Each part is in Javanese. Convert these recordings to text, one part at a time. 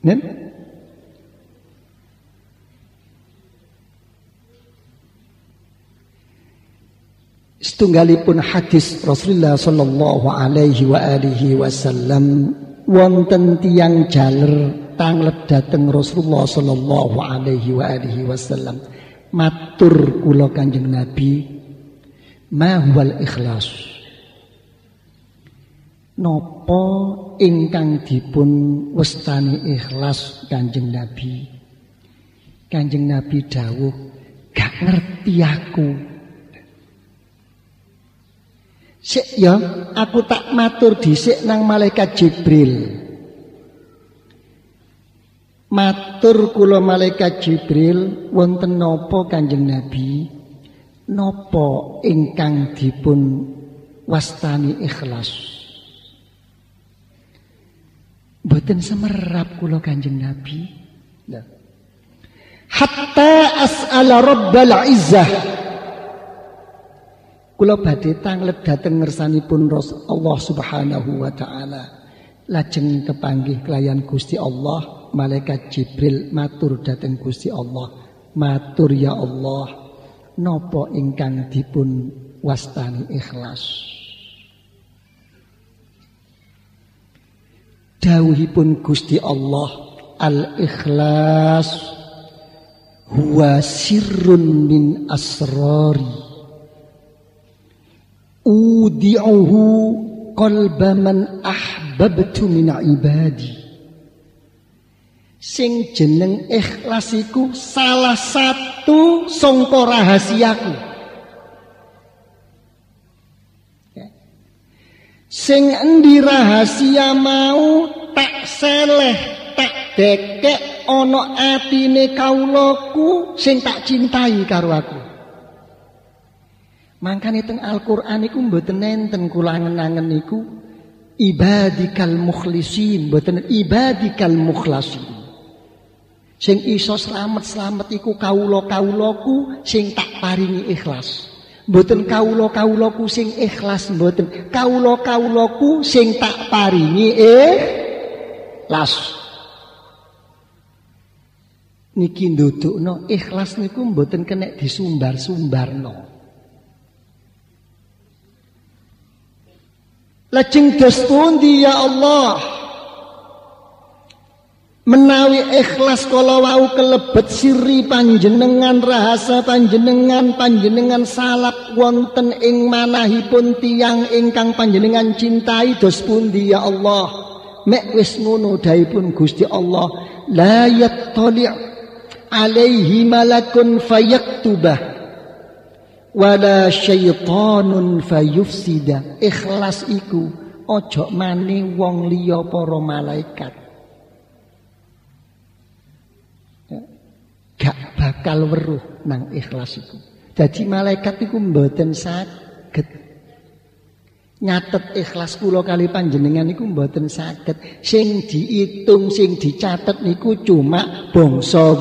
Nen? Setunggalipun hadis Rasulullah sallallahu alaihi wa alihi wasallam wonten tiyang jaler tanglet dateng Rasulullah sallallahu alaihi wa alihi wasallam matur kula Kanjeng Nabi ma huwal ikhlas Nopo ingkang dipun wastani ikhlas Kanjeng Nabi Kanjeng Nabi dawuh gak ngerti aku Sik ya, aku tak matur dhisik nang malaikat Jibril. Matur kula malaikat Jibril wonten napa Kanjeng Nabi? Napa ingkang dipun wastani ikhlas? Mboten semerap kula Kanjeng Nabi. Hatta as'ala Rabbal Izzah Kula badhe tanglet dhateng ngersanipun Allah Subhanahu wa taala. Lajeng kepanggih kelayan Gusti Allah, malaikat Jibril matur dhateng Gusti Allah. Matur ya Allah, napa ingkang dipun wastani ikhlas? Dawuhipun Gusti Allah, al-ikhlas huwa sirrun min asrari. Udi'uhu qalba man ahbabtu min ibadi. Sing jeneng ikhlas iku salah satu sangka rahasiaku sing endi rahasia mau tak seleh tak dekek ana atine kaulaku sing tak cintai karo aku Mangkane teng Al-Qur'an iku mboten nenten kula angen-angen niku ibadikal mukhlisin, mboten ibadikal mukhlasin. Sing iso slamet-slamet iku kawula-kawulaku sing tak paringi ikhlas. Mboten kawula-kawulaku sing ikhlas mboten. Kawula-kawulaku sing tak paringi ikhlas. Niki ndudukno ikhlas niku mboten kena disumbar-sumbarno. Lajeng pundi ya Allah menawi ikhlas kala wau kelebet siri panjenengan rahasa panjenengan panjenengan salap wonten ing manahipun tiang ingkang panjenengan cintai. Dos pundi ya Allah? Mek wis ngono daipun Gusti Allah. La yattali' alaihi malakun fayaktubah. Wala syaitanun fayufsida. Ikhlas iku ojo maning wong liya para malaikat gak bakal weruh nang ikhlas iku dadi malaikat iku mboten saged nyatet ikhlas kula kali panjenengan niku mboten saged sing diitung sing dicatet niku cuma bangsa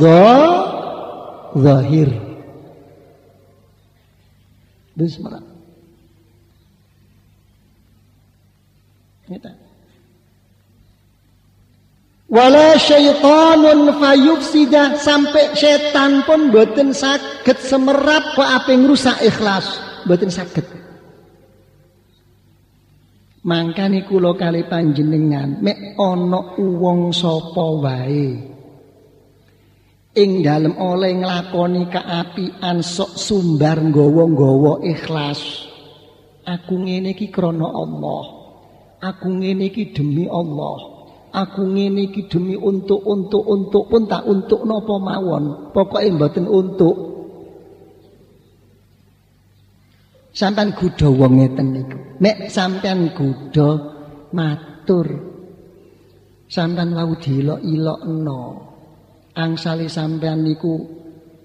zahir Bismillah. Kita. Wala syaitanun fayufsida sampai setan pun boten sakit semerap kok apa rusak ikhlas. Boten sakit. Mangkani kulo kali panjenengan mek ono uwong sopo wae ing dalem oleh nglakoni kaapian sok sumbar nggawa-nggawa ikhlas. Aku ngene iki krana Allah. Aku ngene iki demi Allah aku ngene iki demi untuk untuk untuk pun tak untuk napa mawon. Pokoke mboten untuk. Sampean gudha wong ngeten niku. Nek sampean gudha matur. Sampean wau diilok-ilokno angsali sampean niku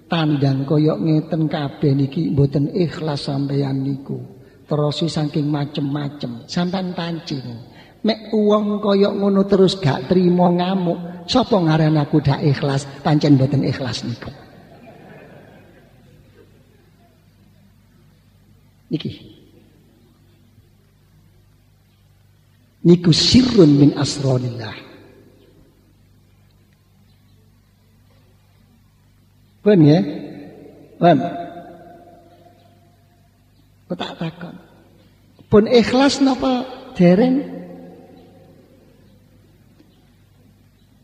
tandang koyok ngeten kabeh niki mboten ikhlas sampean niku. Terus saking macem-macem. Sampean pancing mek uang koyok ngono terus gak terima ngamuk sapa ngaran aku dak ikhlas pancen mboten ikhlas niku niki niku sirrun min asronillah Pun ya? Pun. Kok tak takon. Pun ikhlas napa dereng?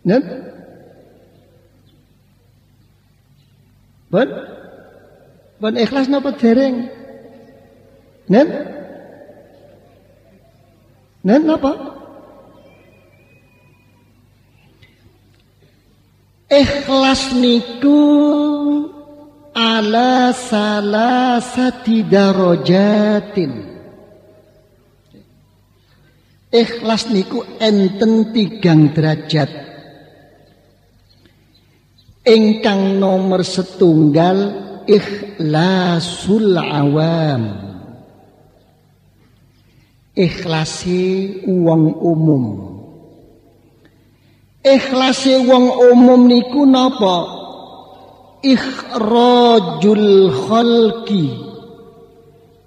Nen? Pun? Pun ikhlas napa dereng? Nen? Nen napa? Ikhlas niku ala salasati darajatin. Ikhlas niku enten tigang derajat. Ingkang nomor setunggal ikhlasul awam. Ikhlasi wong umum. Ikhlasi wong umum niku napa? ikhrajul khalqi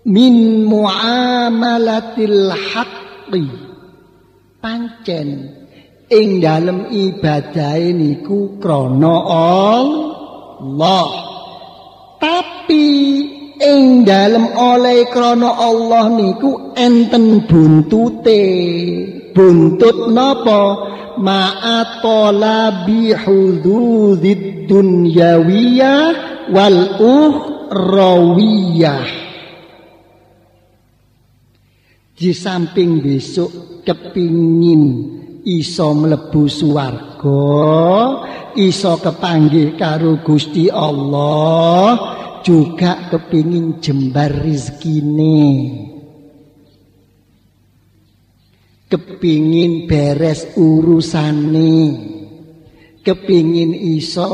min muamalatil haqqi pancen ing dalem ibadah niku krana Allah. Tapi ing dalem oleh krana Allah niku enten buntute. Buntut napa? Ma'atolabi hududid dunyawiyah wal uhrawiyah di samping besok kepingin iso mlebu swarga iso kepanggih karo Gusti Allah juga kepingin jembar rezekine. Kepingin beres urusane. Kepingin iso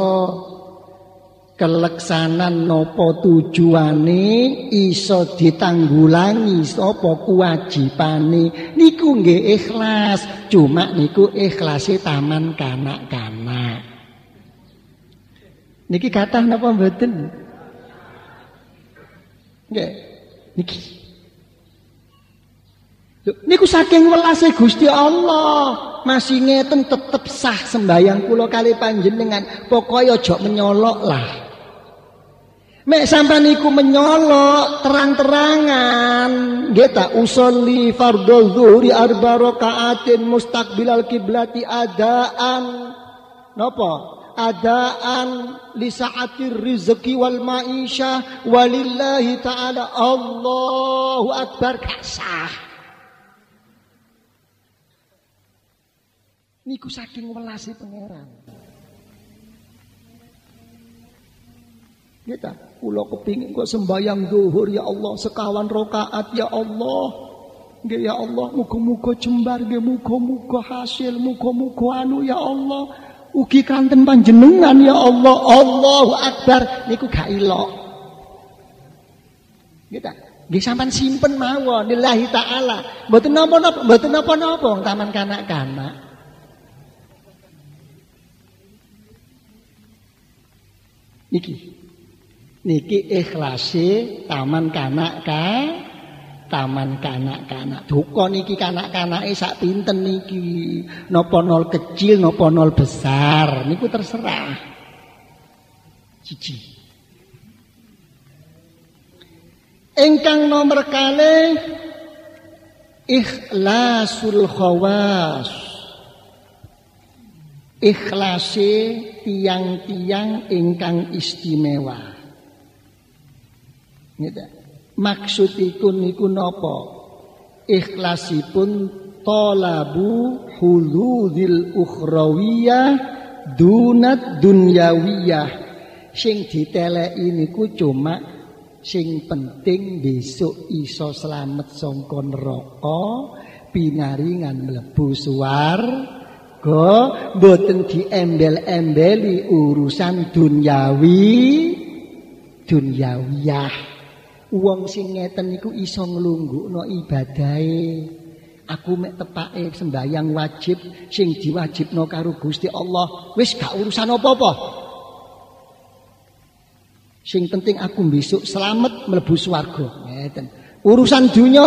keleksanan nopo tujuane iso ditanggulangi sapa kewajibane niku nggih ikhlas cuma niku ikhlase taman kanak-kanak niki kathah napa mboten nggih niki Niku saking welase Gusti Allah, masih ngeten tetep sah sembayang kula kali panjenengan. Pokoke aja menyolok lah. Mek sampean niku menyolok terang-terangan, nggih ta usolli fardhu zuhri arba rakaatin mustaqbilal kiblati adaan. Napa? Adaan li sa'atir rizqi wal maisha walillahi ta'ala Allahu akbar kasah. niku saking welasi pangeran. Kita kula kepingin kok sembayang zuhur ya Allah sekawan rakaat ya Allah. Nggih ya Allah muga-muga jembar nggih muga-muga hasil muga-muga anu ya Allah. Ugi kanten panjenengan ya Allah. Allahu Akbar niku gak ilok. Nggih sampean simpen mawon lillahi taala. Mboten napa-napa, mboten napa-napa taman kanak-kanak. Niki. Niki ikhlase taman kanak ka taman kanak-kanak. Duka niki kanak-kanake sak pinten niki. Napa nol kecil napa nol besar niku terserah. Cici. Engkang nomor kali ikhlasul khawas. ikhlase tiang-tiang ingkang istimewa. Ngene. Maksudipun niku napa? Ikhlasipun talabu huludil ukhrawiyah dunat dunyawiyah. Sing diteleki niku cuma sing penting besok iso selamat saka neraka pinaringan mlebu suwarga. Go mboten diembel-embeli urusan dunyawi dunyawiyah. Wong sing ngeten niku iso nglunggukno ibadahe. Aku mek tepake sembayang wajib sing diwajibno karo Gusti Allah, wis gak urusan apa-apa. Sing penting aku besok selamat mlebu swarga. Ngeten. Urusan dunya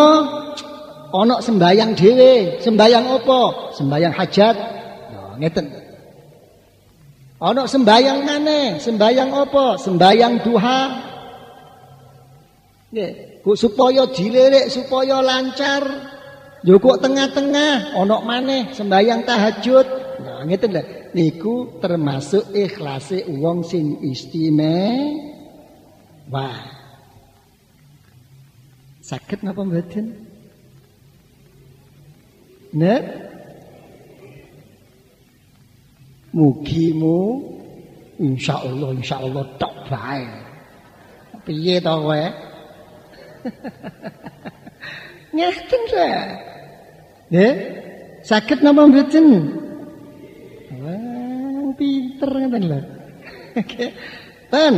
ana sembayang dhewe, sembayang apa? Sembayang hajat, ngeten. Ana sembayang maneh, sembayang apa? Sembayang duha. Nggih, supaya dilirik, supaya lancar. Yo kok tengah-tengah ana maneh sembayang tahajud. Nah, ngeten lho. Niku termasuk ikhlase wong sing istimewa. Sakit napa mboten? Nek Mugimu insyaallah insyaallah tok bae. Piye to kowe? Ngeten ta. Nggih. Saged napa mboten? Wah, pinter ngeten lho. Ten.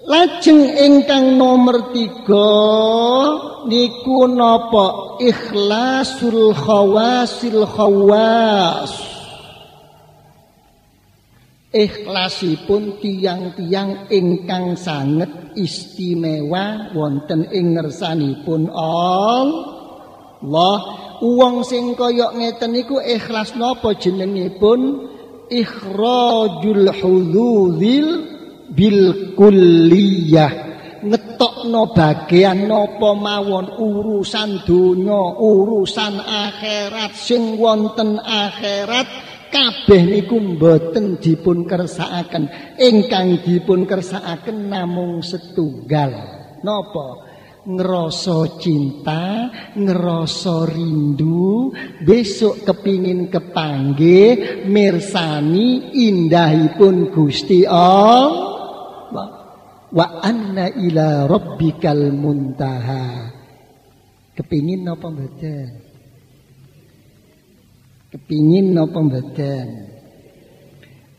Lajeng ingkang nomor tiga niku napa ikhlasul khawasil khawas ikhlasipun tiang-tiang ingkang sanget istimewa wonten ing ngersanipun Allah. Wong sing kaya ngeten niku ikhlas napa jenengipun? Ikhrajul hudzul bil kulliyah. Ngetokno bagian napa mawon urusan donya urusan akhirat sing wonten akhirat kabeh niku mboten dipun kersakaken ingkang dipun kersakaken namung setunggal. Napa? Ngerasa cinta, ngerasa rindu, besok kepingin kepanggih, mirsani indahipun Gusti Allah. wa anna ila rabbikal muntaha. Kepingin napa mboten kepingin napa mboten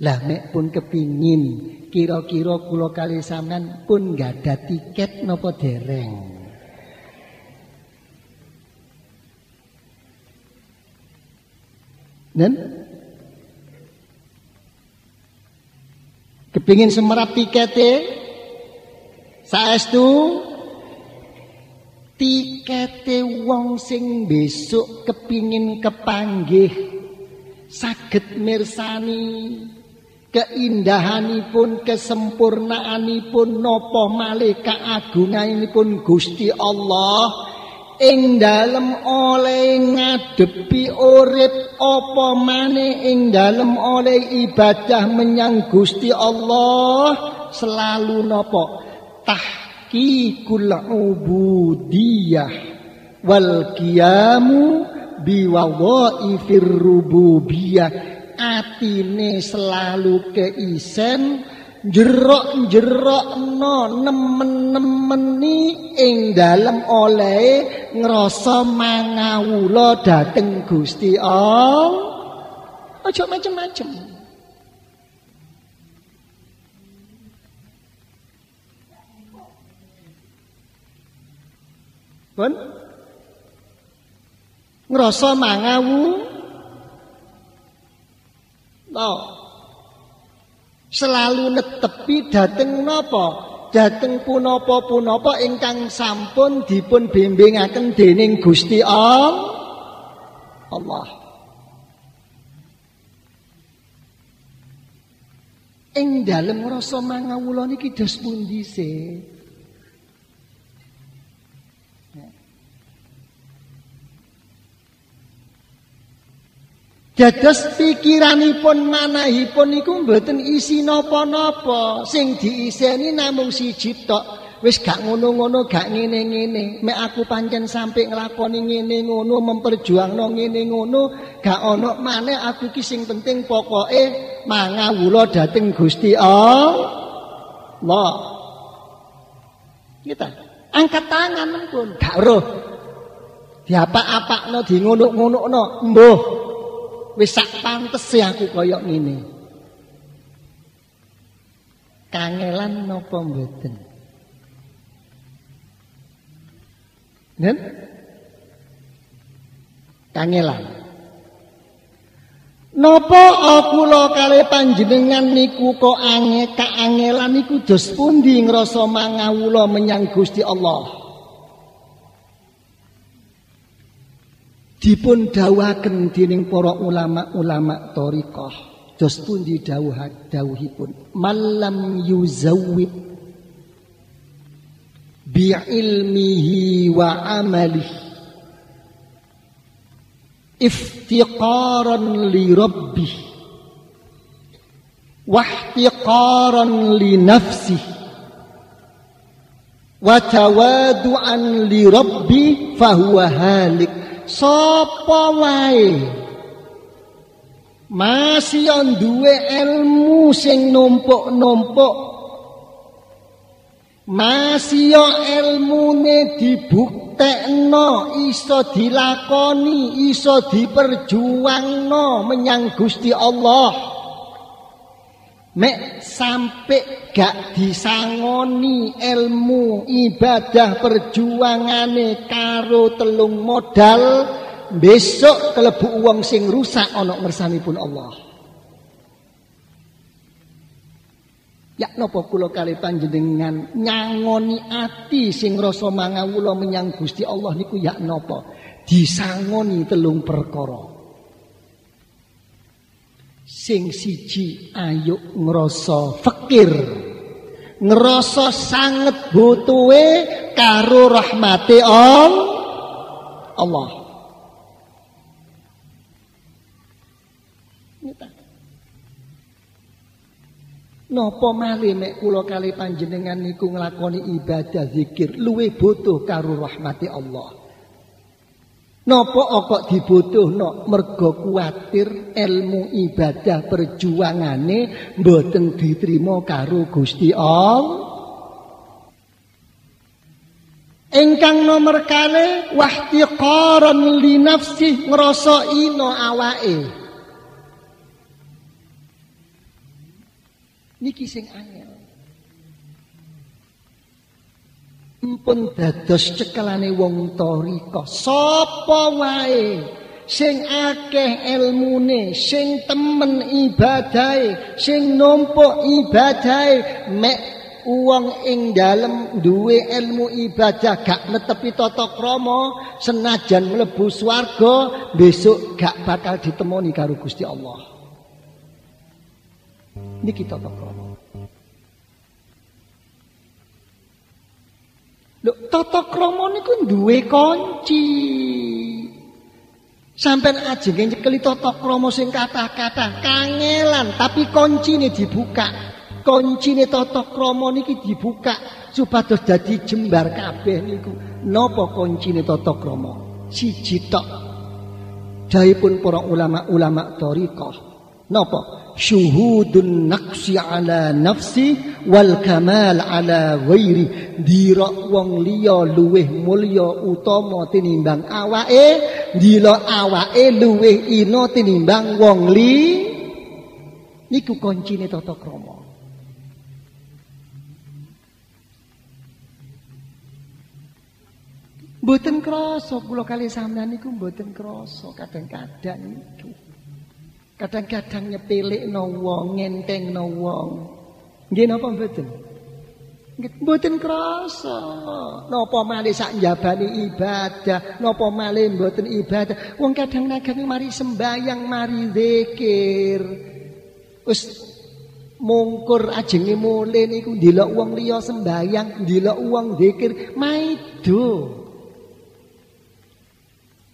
lah nek pun kepingin kira-kira kula kali sampean pun gak ada tiket napa dereng? Nen? Kepingin semerap tiketnya Saestu tikete wong sing besok kepingin kepanggih. Saged mirsani keindahanipun kesempurnaanipun napa malih kaagunganipun Gusti Allah. Ing dalem oleh ngadepi urip apa maneh ing dalem oleh ibadah menyang Gusti Allah? Selalu napa tahqiqul ubudiyah wal qiyamu biwadhaifir rububiyah. Atine selalu keisen jerok-jerok no nemen-nemeni ing dalem oleh ngrasa mangawula dateng Gusti Allah. Aja macem-macem Pun? Ngrasa mangawu no. selalu netepi dateng napa dateng punapa-punapa ingkang sampun dipun bimbingaken dening Gusti Allah. Ing dalem rasa mangawula niki dos pundi sih Dados pikiranipun manahipun niku mboten isi napa-napa. Sing diiseni namung siji tok. Wis gak ngono-ngono, gak ngene-ngene. Mek aku pancen sampe nglakoni ngene ngono, memperjuangno ngene ngono, gak ana maneh aku ki sing penting pokoke mangawula dhateng Gusti Allah. Kita angkat tangan pun gak roh. Diapa-apakno di ngono-ngono mbuh wis sak pantese aku kaya ngene. Kangelan napa mboten? Nen? Kangelan. Napa kula kali panjenengan niku kok ange kaangelan niku dos pundi ngrasa mangawula menyang Gusti Allah? Dipun dawuhaken dening para ulama-ulama thariqah dos pundi dawuh dawuhipun? Malam yuzawwid bi ilmihi wa amalihi iftiqaran li rabbih wahtiqaran li nafsihi wa tawadu'an li rabbi fahuwa halik sapa wae? Masih duwe ilmu sing numpuk-numpuk. Masih ilmune dibuktekno iso dilakoni iso diperjuangno menyang Gusti Allah Mek sampai gak disangoni ilmu ibadah perjuangane karo telung modal besok kelebu uang sing rusak ana ngersanipun Allah. Ya napa kula kali panjenengan nyangoni ati sing rasa mangawula menyang Gusti Allah niku ya napa? Disangoni telung perkara. Sing siji ayo ngrasa fakir. Ngrasa sanget butuhe karo rahmate Allah. Napa malih mek kula kali panjenengan niku nglakoni ibadah zikir luwih butuh karo rahmati Allah. Napa kok dibutuhno mergo kuatir ilmu ibadah perjuangane mboten diterima karo Gusti Allah. Engkang nomor kali wahtiqaran li nafsi ngrasa ino awake. Niki sing angel. Mpun dados cekelane wong tarika. Sapa wae sing akeh ilmune, sing temen ibadahe, sing numpuk ibadahe mek wong ing dalem duwe ilmu ibadah gak netepi tata krama senajan mlebu swarga besok gak bakal ditemoni karo Gusti Allah. Niki tata krama. Lho, tata krama niku duwe kunci. Sampai ajenge nyekeli tata krama sing kathah-kathah kangelan, tapi kuncine dibuka. Kuncine tata krama niki dibuka supados dadi jembar kabeh niku. Napa kuncine tata krama? Siji tok. Daipun para ulama-ulama thariqah. Napa? Syuhudun naqsi ala nafsi wal kamal ala ghairi dira wong liya luweh mulya utama tinimbang awake. Dila awake luweh ina tinimbang wong li. Niku kuncine tata krama. Mboten krasa kula kali sampeyan niku mboten krasa kadang-kadang niku. Kadang-kadang no wong, no wong. Nggih napa mboten? Mboten krasa. Napa malih sak njabani ibadah, napa malih mboten ibadah. Wong kadang-kadang mari sembayang, mari zikir. Wis mungkur ajenge mule niku ndelok wong liya sembayang, ndelok wong zikir, maido.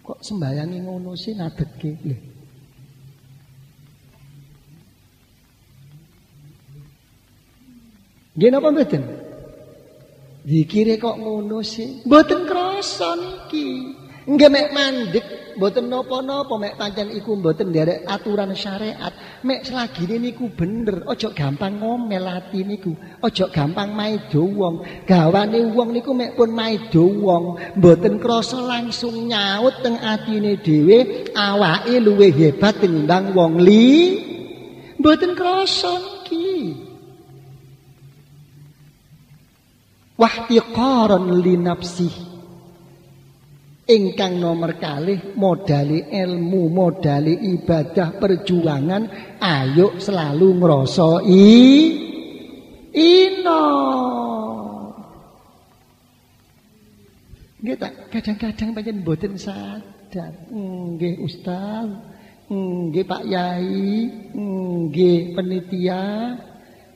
Kok sembayangi ngono sih nadeke lho. Nggih napa mboten? Dikire kok ngono sih? Mboten krasa niki. Nggih mek mandek mboten napa-napa mek pancen iku mboten nderek aturan syariat. Mek selagine niku bener, aja gampang ngomel ati niku. Aja gampang maido wong. Gawane wong niku mek pun maido wong, mboten krasa langsung nyaut teng atine dhewe awake luwih hebat tinimbang wong li. Mboten krasa wahtiqaran li nafsi ingkang nomor kalih modali ilmu modali ibadah perjuangan ayo selalu ngrasai ino. Nggih kadang-kadang pancen mboten sadar. Nggih Ustaz, nggih Pak Yai, nggih penitia,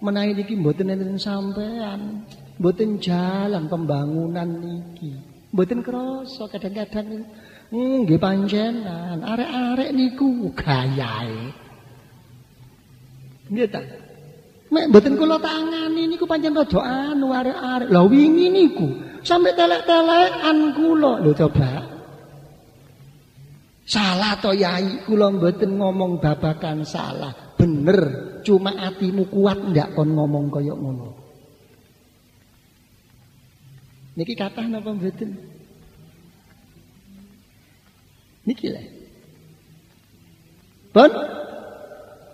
menawi niki mboten enten sampean, mboten jalan pembangunan niki. Mboten krasa kadang-kadang nggih panjenengan, arek-arek niku gayae. Nggih ta? Mek mboten kula tangani niku pancen rada anu arek-arek. Lah wingi niku sampe telek-telekan kula. Lho coba. Salah to yai kula mboten ngomong babakan salah. Bener, cuma atimu kuat ndak kon ngomong kaya ngono. Niki kathah napa mboten? Niki lho. Pun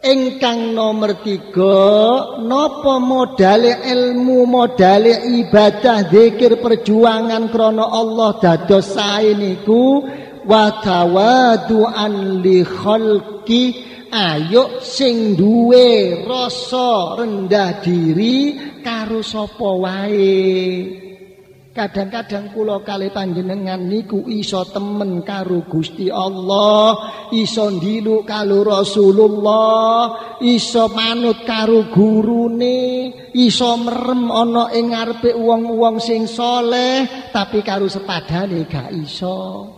Engkang nomor tiga Nopo modale ilmu modale ibadah zikir perjuangan krono Allah dados sae niku wa tawadu'an li khalqi ayo sing duwe rasa rendah diri karo sapa wae Kadang-kadang kula kali panjenengan niku iso temen karo Gusti Allah, iso ndilu karo Rasulullah, iso manut karo gurune, iso merem ana ing ngarepe wong-wong sing soleh, tapi karo sepadane gak iso.